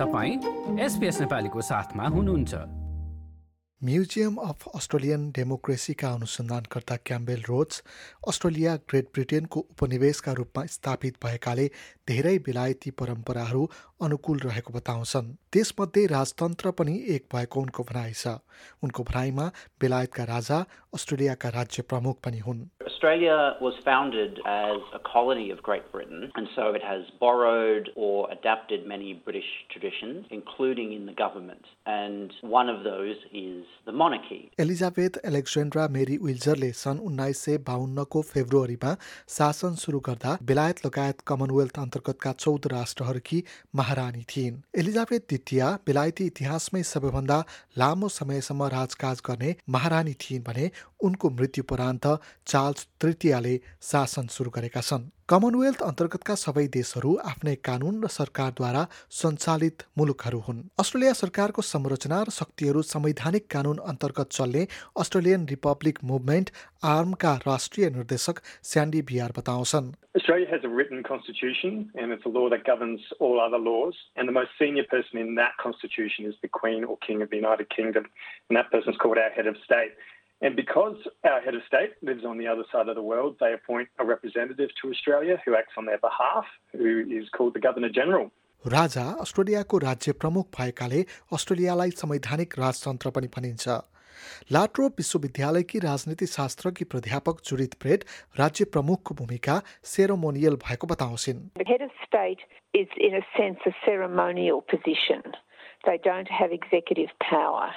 तपाईँ एसपिएस नेपालीको साथमा हुनुहुन्छ। म्युजियम अफ अस्ट्रेलियन डेमोक्रेसीका अनुसन्धानकर्ता क्याम्बेल रोड्स अस्ट्रेलिया ग्रेट ब्रिटेनको उपनिवेशका रूपमा स्थापित भएकाले धेरै बेलायती परम्पराहरू अनुकूल रहेको बताउँछन्। त्यसमध्ये राजतन्त्र पनि एक भएको उनको भनाइ छ। उनको भनाइमा बेलायतका राजा अस्ट्रेलियाका राज्य प्रमुख पनि हुन्। Australia was founded as a colony of Great Britain, and so it has borrowed or adapted many British traditions, including in the government. And one of those is the monarchy. Elizabeth Alexandra Mary विल्जरले सन् उन्नाइस सय बाहन्नको फेब्रुअरीमा शासन सुरु गर्दा बेलायत लगायत Commonwealth अन्तर्गतका चौध राष्ट्रहरूकी महारानी थिइन् एलिजाबेथ द्वितीय बेलायती इतिहासमै सबैभन्दा लामो समयसम्म राजकाज गर्ने महारानी थिइन् भने उनको मृत्युपरान्त चार्ल्स तृतीयले शासन सुरु गरेका छन् कमनवेल्थ अन्तर्गतका सबै देशहरू आफ्नै कानुन र सरकारद्वारा सञ्चालित मुलुकहरू हुन् अस्ट्रेलिया सरकारको संरचना र शक्तिहरू संवैधानिक कानुन अन्तर्गत चल्ने अस्ट्रेलियन रिपब्लिक मुभमेन्ट आर्मका राष्ट्रिय निर्देशक स्यान्डी बिआर बताउँछन् Australia has a written constitution and it's a law that governs all other laws. And the most senior person in that constitution is the Queen or King of the United Kingdom. And that person is called our head of state. And because our head of state lives on the other side of the world, they appoint a representative to Australia who acts on their behalf, who is called the Governor General. राजा अस्ट्रेलियाको राज्य प्रमुख भएकाले अस्ट्रेलियालाई संवैधानिक राजतन्त्र पनि भनिन्छ लाट्रो विश्वविद्यालयकी राजनीति शास्त्रकी प्राध्यापक जुडित प्रेड राज्य प्रमुखको भूमिका सेरोमोनियल भएको बताउँछिन् The head of state is, in a sense, a ceremonial position. They don't have executive power,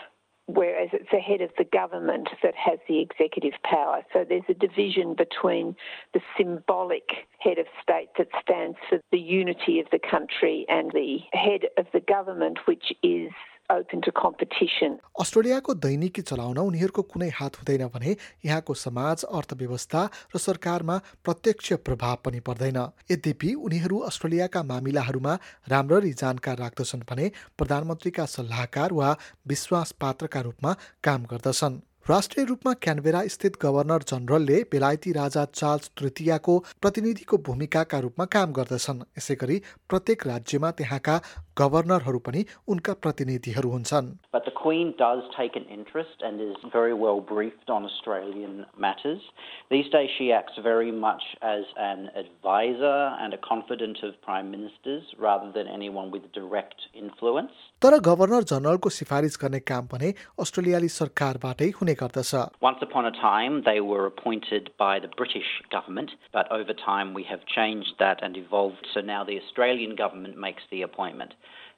whereas it's the head of the government that has the executive power. So there's a division between the symbolic head of state that stands for the unity of the country and the head of the government, which is open competition. अस्ट्रेलियाको दैनिकी चलाउन उनीहरूको कुनै हात हुँदैन भने यहाँको समाज अर्थव्यवस्था र सरकारमा प्रत्यक्ष प्रभाव पनि पर्दैन। यद्यपि उनीहरू अस्ट्रेलियाका मामिलाहरूमा राम्ररी जानकार राख्दछन् भने प्रधानमन्त्रीका सल्लाहकार वा विश्वास पात्रका रूपमा काम गर्दछन्। राष्ट्रिय रूपमा क्यानबेरा स्थित गभर्नर जनरलले बेलायती राजा चार्ल्स तृतीयको प्रतिनिधिको भूमिकाका रूपमा काम गर्दछन्। यसै गरी प्रत्येक राज्यमा त्यहाँका गभर्नरहरू पनि उनका प्रतिनिधिहरू हुन्छन् But the Queen does take an interest and is very well briefed on Australian matters. These days, she acts very much as an advisor and a confidant of prime ministers rather than anyone with direct influence. तर governor जनरलको सिफारिस गर्ने काम भने अस्ट्रेलियाली सरकारबाटै हुने गर्दछ Once upon a time, they were appointed by the British government, but over time we have changed that and evolved. So now the Australian government makes the appointment.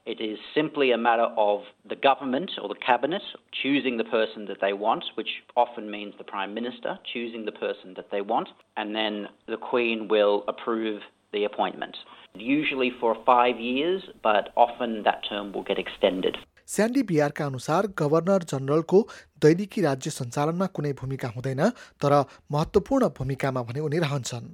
It is simply a matter of the government or the cabinet choosing the person that they want, which often means the Prime Minister choosing the person that they want, and then the Queen will approve the appointment. Usually for five years, but often that term will get extended. Sandy बिआरका अनुसार governor जनरलको दैनिकी राज्य सञ्चालनमा कुनै भूमिका हुँदैन तर महत्त्वपूर्ण भूमिकामा भने उनी रहन्छन्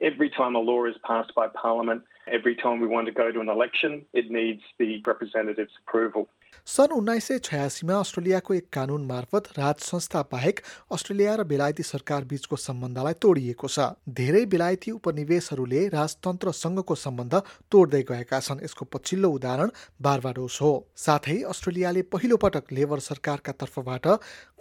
Every time a law is passed by Parliament, every time we want to go to an election, it needs the representative's approval. सन् उन्नाइस सय छयासीमा अस्ट्रेलियाको एक कानुन मार्फत राज संस्था बाहेक अस्ट्रेलिया र बेलायती सरकार बीचको सम्बन्धलाई तोडिएको छ। धेरै बेलायती उपनिवेशहरूले राजतन्त्रसँगको सम्बन्ध तोड्दै गएका छन्। यसको पछिल्लो उदाहरण बारबाडोस हो। साथै अस्ट्रेलियाले पहिलो पटक लेबर सरकारका तर्फबाट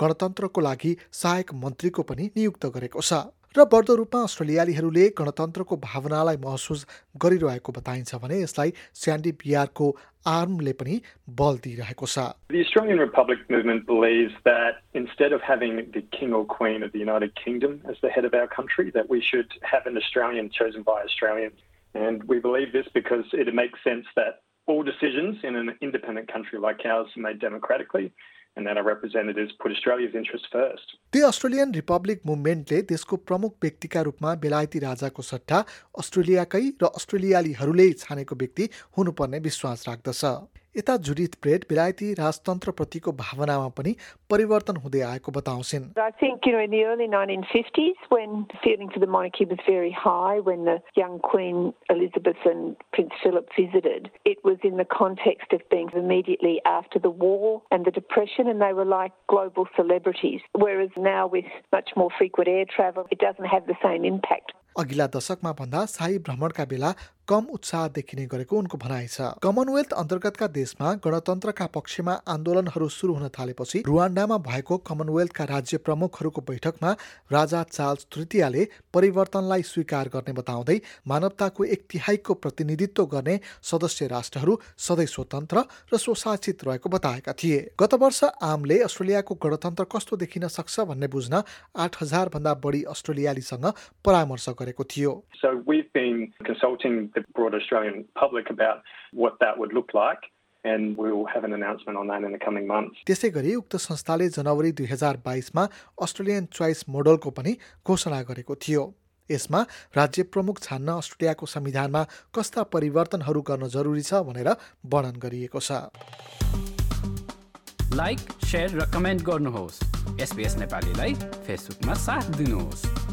गणतन्त्रको लागि सहायक मन्त्रीको पनि नियुक्त गरेको छ। र बढ्दो रूपमा अस्ट्रेलियालीहरूले गणतन्त्रको भावनालाई महसुस गरिरहेको बताइन्छ भने यसलाई स्यान्डी बिआरको आर्मले पनि बल दिइरहेको छ The Australian Republic movement believes that instead of having the King or Queen of the United Kingdom as the head of our country, that we should have an Australian chosen by Australians. And we believe this because it makes sense that all decisions in an independent country like ours are made democratically and that our representatives put Australia's interests first. The Australian republic मुभमेन्टले देशको प्रमुख व्यक्तिका रूपमा बेलायती राजाको सट्टा अस्ट्रेलियाकै र अस्ट्रेलियालीहरूले छानेको व्यक्ति हुनुपर्ने विश्वास राख्दछ यता जुडिथ ब्रेड बेलायती राजतन्त्रप्रतिको भावनामा पनि परिवर्तन हुँदै आएको बताउँछिन् I think, you know, in the early 1950s, when feeling for the monarchy was very high, when the young Queen Elizabeth and Prince Philip visited, it was in the context of being immediately after the war and the Depression, and they were like global celebrities. Whereas now, with much more frequent air travel, it doesn't have the same impact. अघिल्ला दशकमा भन्दा शाही भ्रमणका बेला कम उत्साह देखिने गरेको उनको भनाइ छ। कमनवेल्थ अन्तर्गतका देशमा गणतन्त्रका पक्षमा आन्दोलनहरू सुरु हुन थालेपछि रुवान्डामा भएको कमनवेल्थका राज्य प्रमुखहरूको बैठकमा राजा चार्ल्स तृतीयले परिवर्तनलाई स्वीकार गर्ने बताउँदै मानवताको एक तिहाईको प्रतिनिधित्व गर्ने सदस्य राष्ट्रहरू सधैँ स्वतन्त्र र स्वशासित रहेको बताएका थिए। गत वर्ष आमले अस्ट्रेलियाको गणतन्त्र कस्तो देखिन सक्छ भन्ने बुझ्न आठ हजार भन्दा बढी अस्ट्रेलियालीसँग परामर्श गरेको थियो। Consulting the broad Australian public about what that would look like. And we'll have an announcement on that in the coming months. त्यसै गरी उक्त संस्थाले जनवरी दुई हजार बाइसमा अस्ट्रेलियन चोइस मोडलको पनि घोषणा गरेको थियो यसमा राज्य प्रमुख छान्न अस्ट्रेलियाको संविधानमा कस्ता परिवर्तनहरू गर्न जरुरी छ भनेर वर्णन गरिएको छ लाइक र कमेन्ट गर्नुहोस् एसपिएस नेपालीलाई फेसबुकमा साथ दिनुहोस्